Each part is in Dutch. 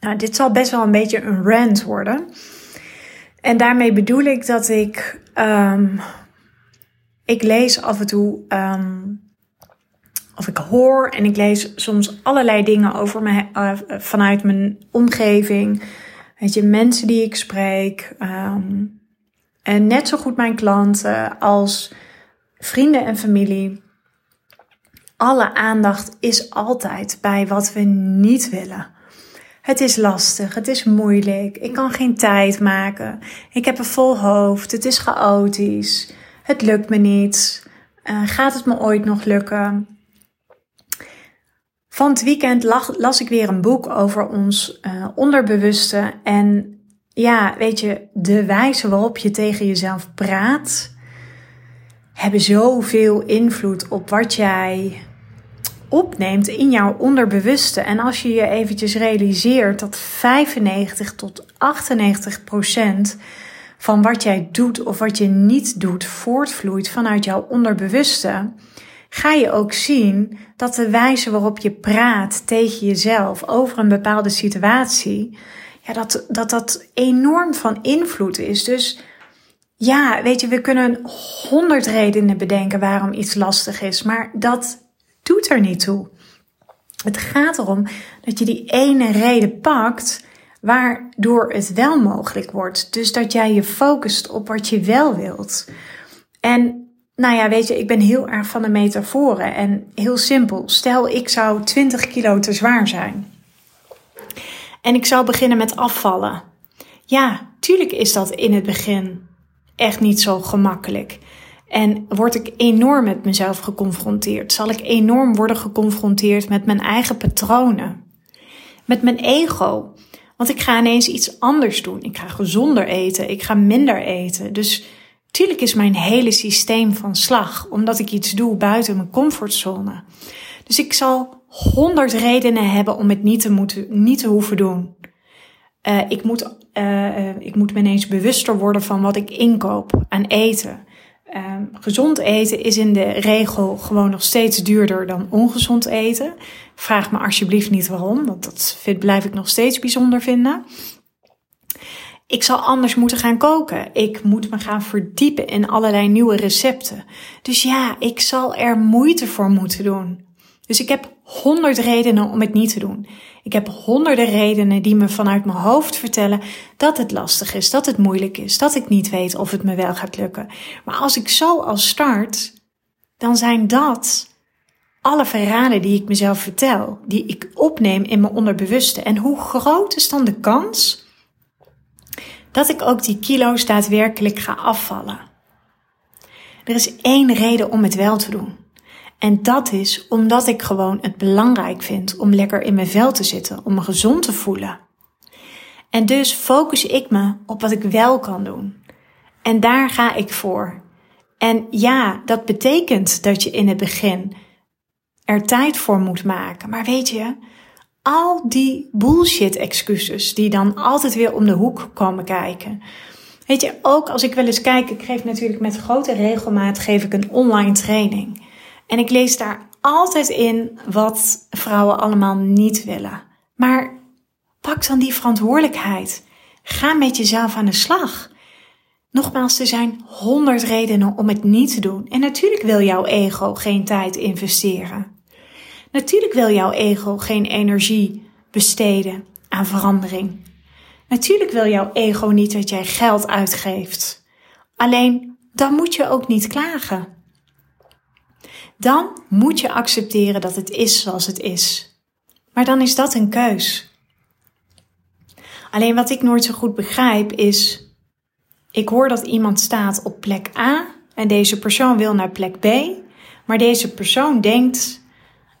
Nou, dit zal best wel een beetje een rant worden. En daarmee bedoel ik dat ik. Um, ik lees af en toe. Um, of ik hoor en ik lees soms allerlei dingen over me, uh, vanuit mijn omgeving. Weet je, mensen die ik spreek. Um, en net zo goed mijn klanten als vrienden en familie. Alle aandacht is altijd bij wat we niet willen. Het is lastig, het is moeilijk, ik kan geen tijd maken, ik heb een vol hoofd, het is chaotisch, het lukt me niet, uh, gaat het me ooit nog lukken? Van het weekend las ik weer een boek over ons uh, onderbewuste en ja, weet je, de wijze waarop je tegen jezelf praat, hebben zoveel invloed op wat jij opneemt in jouw onderbewuste. En als je je eventjes realiseert dat 95 tot 98 procent van wat jij doet of wat je niet doet voortvloeit vanuit jouw onderbewuste, ga je ook zien dat de wijze waarop je praat tegen jezelf over een bepaalde situatie, ja, dat, dat dat enorm van invloed is. Dus ja, weet je, we kunnen honderd redenen bedenken waarom iets lastig is, maar dat doet er niet toe. Het gaat erom dat je die ene reden pakt waardoor het wel mogelijk wordt. Dus dat jij je focust op wat je wel wilt. En nou ja, weet je, ik ben heel erg van de metaforen en heel simpel. Stel, ik zou 20 kilo te zwaar zijn. En ik zou beginnen met afvallen. Ja, tuurlijk is dat in het begin echt niet zo gemakkelijk. En word ik enorm met mezelf geconfronteerd? Zal ik enorm worden geconfronteerd met mijn eigen patronen? Met mijn ego? Want ik ga ineens iets anders doen. Ik ga gezonder eten. Ik ga minder eten. Dus tuurlijk is mijn hele systeem van slag, omdat ik iets doe buiten mijn comfortzone. Dus ik zal honderd redenen hebben om het niet te, moeten, niet te hoeven doen. Uh, ik, moet, uh, ik moet me ineens bewuster worden van wat ik inkoop aan eten. Um, gezond eten is in de regel gewoon nog steeds duurder dan ongezond eten. Vraag me alsjeblieft niet waarom, want dat vind, blijf ik nog steeds bijzonder vinden. Ik zal anders moeten gaan koken. Ik moet me gaan verdiepen in allerlei nieuwe recepten. Dus ja, ik zal er moeite voor moeten doen. Dus ik heb honderd redenen om het niet te doen. Ik heb honderden redenen die me vanuit mijn hoofd vertellen dat het lastig is, dat het moeilijk is, dat ik niet weet of het me wel gaat lukken. Maar als ik zo al start, dan zijn dat alle verhalen die ik mezelf vertel, die ik opneem in mijn onderbewuste. En hoe groot is dan de kans dat ik ook die kilo's daadwerkelijk ga afvallen? Er is één reden om het wel te doen. En dat is omdat ik gewoon het belangrijk vind om lekker in mijn vel te zitten, om me gezond te voelen. En dus focus ik me op wat ik wel kan doen. En daar ga ik voor. En ja, dat betekent dat je in het begin er tijd voor moet maken. Maar weet je, al die bullshit excuses die dan altijd weer om de hoek komen kijken. Weet je, ook als ik wel eens kijk, ik geef natuurlijk met grote regelmaat geef ik een online training. En ik lees daar altijd in wat vrouwen allemaal niet willen. Maar pak dan die verantwoordelijkheid. Ga met jezelf aan de slag. Nogmaals, er zijn honderd redenen om het niet te doen. En natuurlijk wil jouw ego geen tijd investeren. Natuurlijk wil jouw ego geen energie besteden aan verandering. Natuurlijk wil jouw ego niet dat jij geld uitgeeft. Alleen dan moet je ook niet klagen dan moet je accepteren dat het is zoals het is. Maar dan is dat een keus. Alleen wat ik nooit zo goed begrijp is, ik hoor dat iemand staat op plek A en deze persoon wil naar plek B, maar deze persoon denkt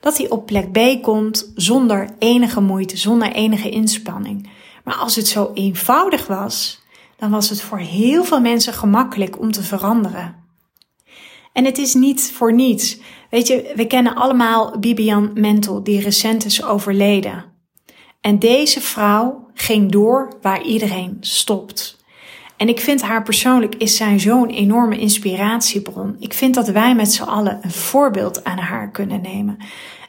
dat hij op plek B komt zonder enige moeite, zonder enige inspanning. Maar als het zo eenvoudig was, dan was het voor heel veel mensen gemakkelijk om te veranderen. En het is niet voor niets. Weet je, we kennen allemaal Bibian Mentel, die recent is overleden. En deze vrouw ging door waar iedereen stopt. En ik vind haar persoonlijk is zij zo'n enorme inspiratiebron. Ik vind dat wij met z'n allen een voorbeeld aan haar kunnen nemen.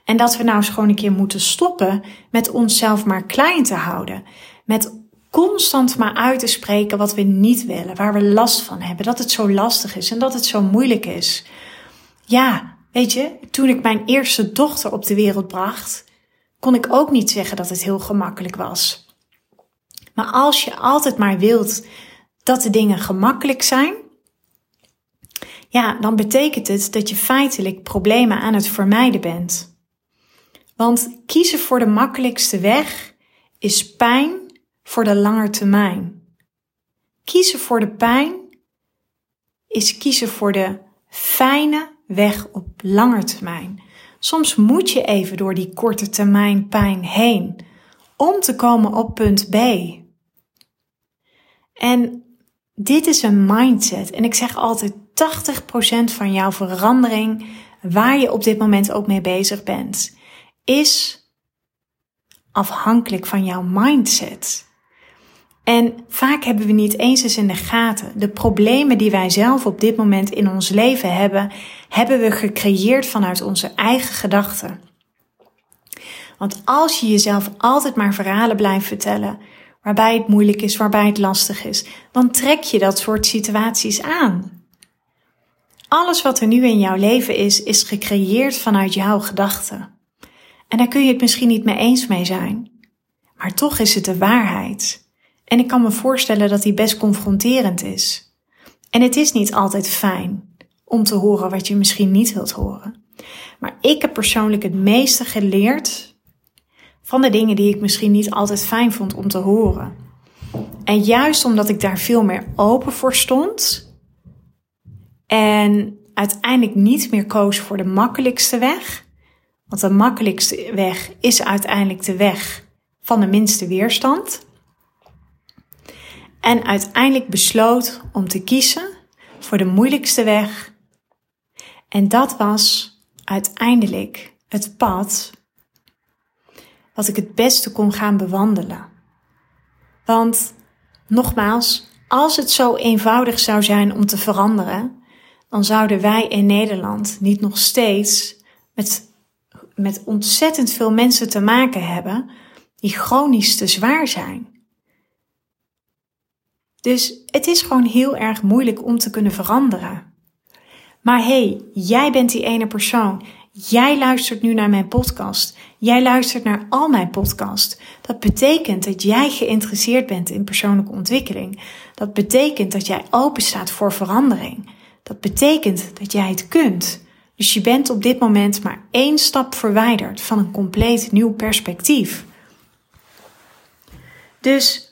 En dat we nou eens gewoon een keer moeten stoppen met onszelf maar klein te houden. Met constant maar uit te spreken wat we niet willen, waar we last van hebben, dat het zo lastig is en dat het zo moeilijk is. Ja, weet je, toen ik mijn eerste dochter op de wereld bracht, kon ik ook niet zeggen dat het heel gemakkelijk was. Maar als je altijd maar wilt dat de dingen gemakkelijk zijn, ja, dan betekent het dat je feitelijk problemen aan het vermijden bent. Want kiezen voor de makkelijkste weg is pijn voor de lange termijn. Kiezen voor de pijn is kiezen voor de fijne weg op lange termijn. Soms moet je even door die korte termijn pijn heen om te komen op punt B. En dit is een mindset. En ik zeg altijd 80% van jouw verandering, waar je op dit moment ook mee bezig bent, is afhankelijk van jouw mindset. En vaak hebben we niet eens eens in de gaten. De problemen die wij zelf op dit moment in ons leven hebben, hebben we gecreëerd vanuit onze eigen gedachten. Want als je jezelf altijd maar verhalen blijft vertellen, waarbij het moeilijk is, waarbij het lastig is, dan trek je dat soort situaties aan. Alles wat er nu in jouw leven is, is gecreëerd vanuit jouw gedachten. En daar kun je het misschien niet mee eens mee zijn. Maar toch is het de waarheid. En ik kan me voorstellen dat die best confronterend is. En het is niet altijd fijn om te horen wat je misschien niet wilt horen. Maar ik heb persoonlijk het meeste geleerd van de dingen die ik misschien niet altijd fijn vond om te horen. En juist omdat ik daar veel meer open voor stond en uiteindelijk niet meer koos voor de makkelijkste weg, want de makkelijkste weg is uiteindelijk de weg van de minste weerstand. En uiteindelijk besloot om te kiezen voor de moeilijkste weg. En dat was uiteindelijk het pad wat ik het beste kon gaan bewandelen. Want nogmaals, als het zo eenvoudig zou zijn om te veranderen, dan zouden wij in Nederland niet nog steeds met, met ontzettend veel mensen te maken hebben die chronisch te zwaar zijn. Dus het is gewoon heel erg moeilijk om te kunnen veranderen. Maar hey, jij bent die ene persoon. Jij luistert nu naar mijn podcast. Jij luistert naar al mijn podcast. Dat betekent dat jij geïnteresseerd bent in persoonlijke ontwikkeling. Dat betekent dat jij open staat voor verandering. Dat betekent dat jij het kunt. Dus je bent op dit moment maar één stap verwijderd van een compleet nieuw perspectief. Dus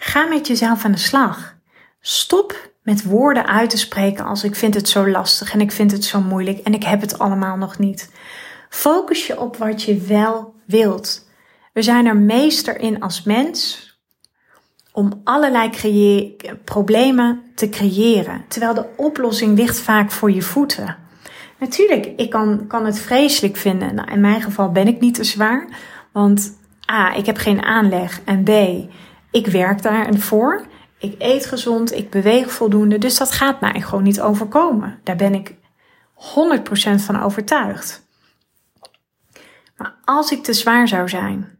Ga met jezelf aan de slag. Stop met woorden uit te spreken als ik vind het zo lastig en ik vind het zo moeilijk en ik heb het allemaal nog niet. Focus je op wat je wel wilt. We zijn er meester in als mens om allerlei problemen te creëren, terwijl de oplossing ligt vaak voor je voeten. Natuurlijk, ik kan, kan het vreselijk vinden. Nou, in mijn geval ben ik niet te zwaar, want A, ik heb geen aanleg en B, ik werk daarvoor. Ik eet gezond, ik beweeg voldoende. Dus dat gaat mij gewoon niet overkomen. Daar ben ik 100% van overtuigd. Maar als ik te zwaar zou zijn,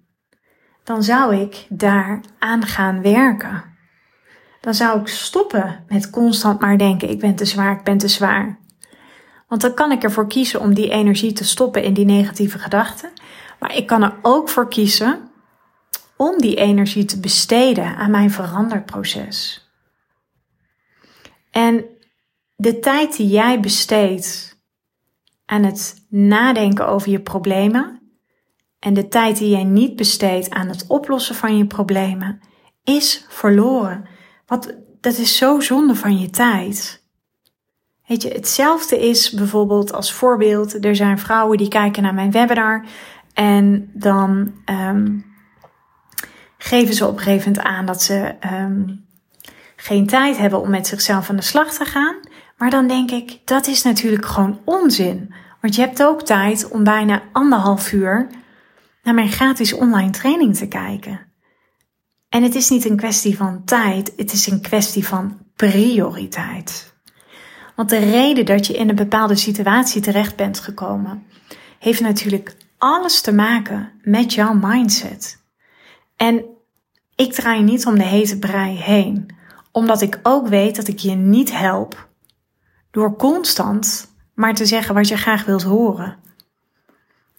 dan zou ik daar aan gaan werken. Dan zou ik stoppen met constant maar denken: ik ben te zwaar, ik ben te zwaar. Want dan kan ik ervoor kiezen om die energie te stoppen in die negatieve gedachten. Maar ik kan er ook voor kiezen om die energie te besteden aan mijn veranderproces. En de tijd die jij besteedt aan het nadenken over je problemen en de tijd die jij niet besteedt aan het oplossen van je problemen is verloren. Wat, dat is zo zonde van je tijd. Weet je, hetzelfde is bijvoorbeeld als voorbeeld, er zijn vrouwen die kijken naar mijn webinar en dan um, geven ze op gegeven aan dat ze um, geen tijd hebben om met zichzelf aan de slag te gaan. Maar dan denk ik, dat is natuurlijk gewoon onzin. Want je hebt ook tijd om bijna anderhalf uur naar mijn gratis online training te kijken. En het is niet een kwestie van tijd, het is een kwestie van prioriteit. Want de reden dat je in een bepaalde situatie terecht bent gekomen, heeft natuurlijk alles te maken met jouw mindset. En ik draai niet om de hete brei heen, omdat ik ook weet dat ik je niet help door constant maar te zeggen wat je graag wilt horen.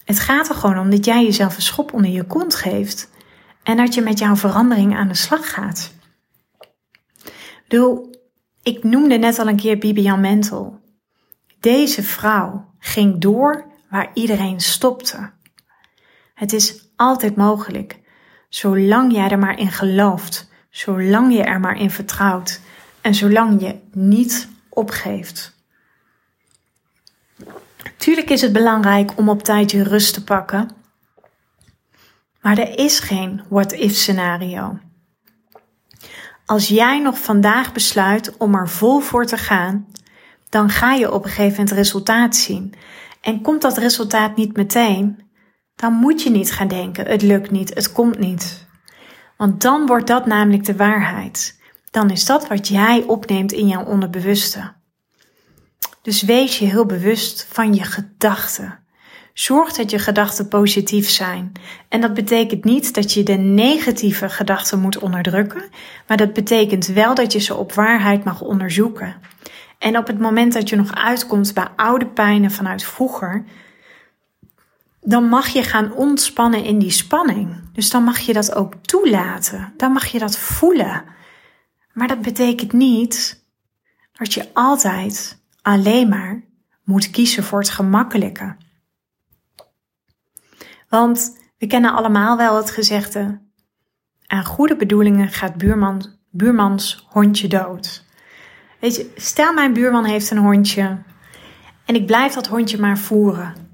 Het gaat er gewoon om dat jij jezelf een schop onder je kont geeft en dat je met jouw verandering aan de slag gaat. Doe, ik noemde net al een keer Bibian Mentel. Deze vrouw ging door waar iedereen stopte. Het is altijd mogelijk, zolang jij er maar in gelooft, zolang je er maar in vertrouwt en zolang je niet opgeeft. Tuurlijk is het belangrijk om op tijd je rust te pakken, maar er is geen what-if scenario. Als jij nog vandaag besluit om er vol voor te gaan, dan ga je op een gegeven moment resultaat zien. En komt dat resultaat niet meteen, dan moet je niet gaan denken: het lukt niet, het komt niet. Want dan wordt dat namelijk de waarheid. Dan is dat wat jij opneemt in jouw onderbewuste. Dus wees je heel bewust van je gedachten. Zorg dat je gedachten positief zijn. En dat betekent niet dat je de negatieve gedachten moet onderdrukken, maar dat betekent wel dat je ze op waarheid mag onderzoeken. En op het moment dat je nog uitkomt bij oude pijnen vanuit vroeger, dan mag je gaan ontspannen in die spanning. Dus dan mag je dat ook toelaten. Dan mag je dat voelen. Maar dat betekent niet dat je altijd alleen maar moet kiezen voor het gemakkelijke. Want we kennen allemaal wel het gezegde: aan goede bedoelingen gaat buurman, buurmans hondje dood. Weet je, stel mijn buurman heeft een hondje en ik blijf dat hondje maar voeren.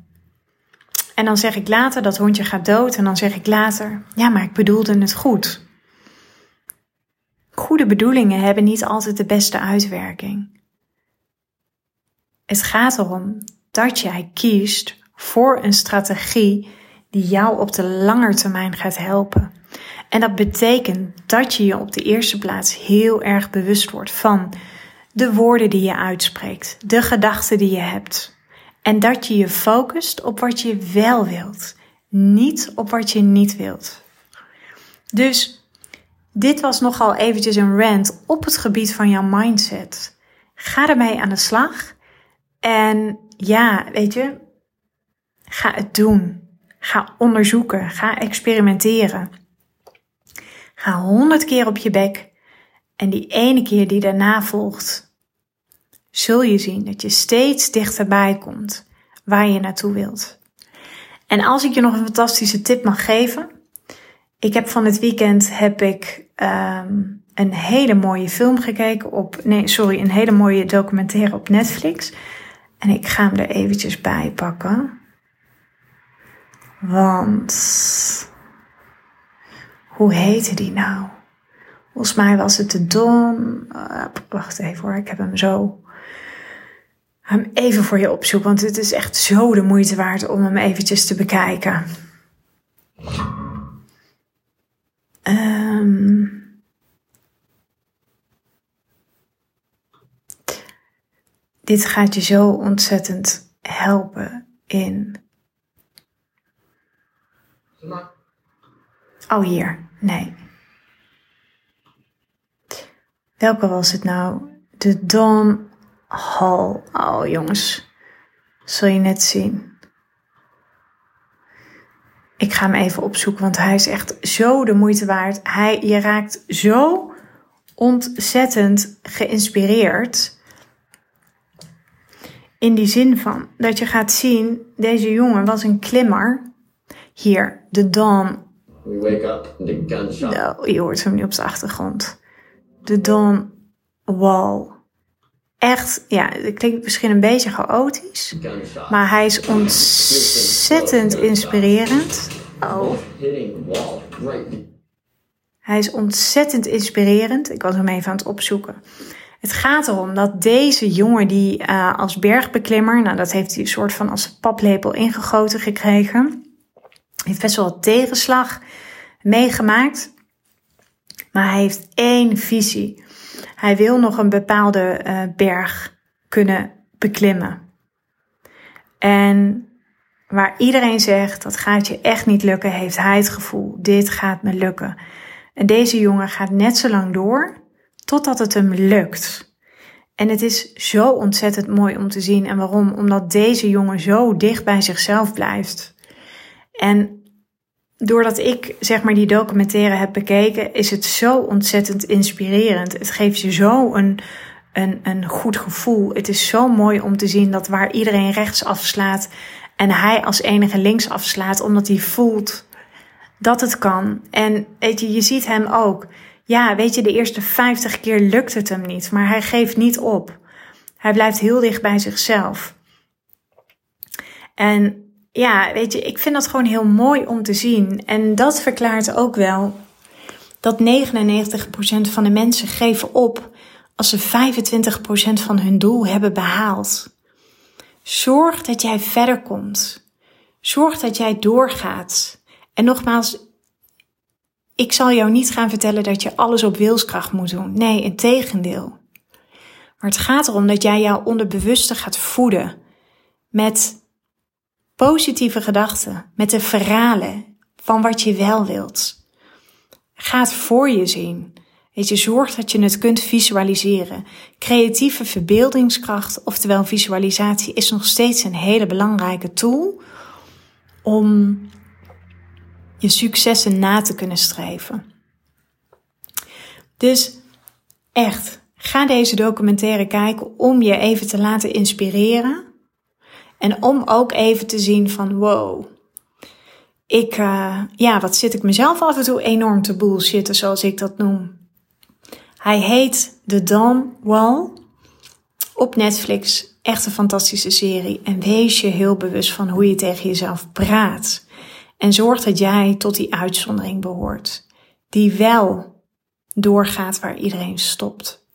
En dan zeg ik later dat hondje gaat dood en dan zeg ik later: ja, maar ik bedoelde het goed. Goede bedoelingen hebben niet altijd de beste uitwerking. Het gaat erom dat jij kiest voor een strategie die jou op de lange termijn gaat helpen. En dat betekent dat je je op de eerste plaats heel erg bewust wordt van de woorden die je uitspreekt, de gedachten die je hebt. En dat je je focust op wat je wel wilt, niet op wat je niet wilt. Dus dit was nogal eventjes een rant op het gebied van jouw mindset. Ga ermee aan de slag. En ja, weet je, ga het doen. Ga onderzoeken, ga experimenteren. Ga honderd keer op je bek en die ene keer die daarna volgt, zul je zien dat je steeds dichterbij komt waar je naartoe wilt. En als ik je nog een fantastische tip mag geven, ik heb van het weekend heb ik um, een hele mooie film gekeken op, nee, sorry, een hele mooie documentaire op Netflix. En ik ga hem er eventjes bij pakken. Want hoe heette die nou? Volgens mij was het de Don. Uh, wacht even hoor, ik heb hem zo. Hem even voor je opzoeken, want het is echt zo de moeite waard om hem eventjes te bekijken. Um, dit gaat je zo ontzettend helpen in Oh, hier. Nee. Welke was het nou? De Don Hall. Oh, jongens. Zul je net zien. Ik ga hem even opzoeken, want hij is echt zo de moeite waard. Hij, je raakt zo ontzettend geïnspireerd. In die zin van dat je gaat zien, deze jongen was een klimmer. Hier, de Dawn. We wake up, the gunshot. Nou, je hoort hem nu op de achtergrond. De Dawn Wall. Echt, ja, het klinkt misschien een beetje chaotisch. Maar hij is ontzettend inspirerend. Oh, Hij is ontzettend inspirerend. Ik was hem even aan het opzoeken. Het gaat erom dat deze jongen die uh, als bergbeklimmer, nou dat heeft hij een soort van als paplepel ingegoten gekregen, heeft best wel wat tegenslag meegemaakt. Maar hij heeft één visie. Hij wil nog een bepaalde uh, berg kunnen beklimmen. En waar iedereen zegt dat gaat je echt niet lukken, heeft hij het gevoel: dit gaat me lukken. En deze jongen gaat net zo lang door totdat het hem lukt. En het is zo ontzettend mooi om te zien. En waarom? Omdat deze jongen zo dicht bij zichzelf blijft. En doordat ik zeg maar die documentaire heb bekeken, is het zo ontzettend inspirerend. Het geeft je zo een, een, een goed gevoel. Het is zo mooi om te zien dat waar iedereen rechts afslaat en hij als enige links afslaat, omdat hij voelt dat het kan. En weet je, je ziet hem ook. Ja, weet je, de eerste 50 keer lukt het hem niet, maar hij geeft niet op. Hij blijft heel dicht bij zichzelf. En ja, weet je, ik vind dat gewoon heel mooi om te zien. En dat verklaart ook wel dat 99% van de mensen geven op als ze 25% van hun doel hebben behaald. Zorg dat jij verder komt. Zorg dat jij doorgaat. En nogmaals, ik zal jou niet gaan vertellen dat je alles op wilskracht moet doen. Nee, in tegendeel. Maar het gaat erom dat jij jouw onderbewuste gaat voeden met positieve gedachten, met de verhalen van wat je wel wilt. Ga voor je zien. Weet je, zorg dat je het kunt visualiseren. Creatieve verbeeldingskracht, oftewel visualisatie, is nog steeds een hele belangrijke tool om je successen na te kunnen streven. Dus echt, ga deze documentaire kijken om je even te laten inspireren. En om ook even te zien van wow, ik, uh, ja, wat zit ik mezelf af en toe enorm te bullshitten, zoals ik dat noem. Hij heet The Dawn Wall op Netflix. Echt een fantastische serie. En wees je heel bewust van hoe je tegen jezelf praat. En zorg dat jij tot die uitzondering behoort. Die wel doorgaat waar iedereen stopt.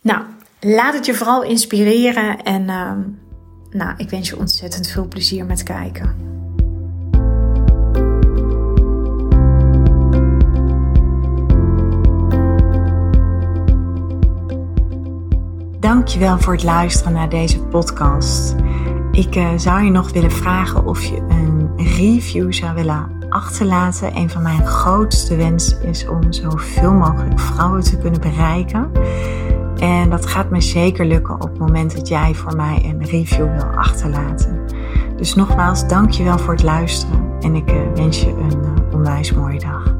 Nou, laat het je vooral inspireren. En uh, nou, ik wens je ontzettend veel plezier met kijken. Dankjewel voor het luisteren naar deze podcast. Ik uh, zou je nog willen vragen of je een review zou willen achterlaten. Een van mijn grootste wensen is om zoveel mogelijk vrouwen te kunnen bereiken. En dat gaat me zeker lukken op het moment dat jij voor mij een review wil achterlaten. Dus nogmaals, dankjewel voor het luisteren en ik uh, wens je een uh, onwijs mooie dag.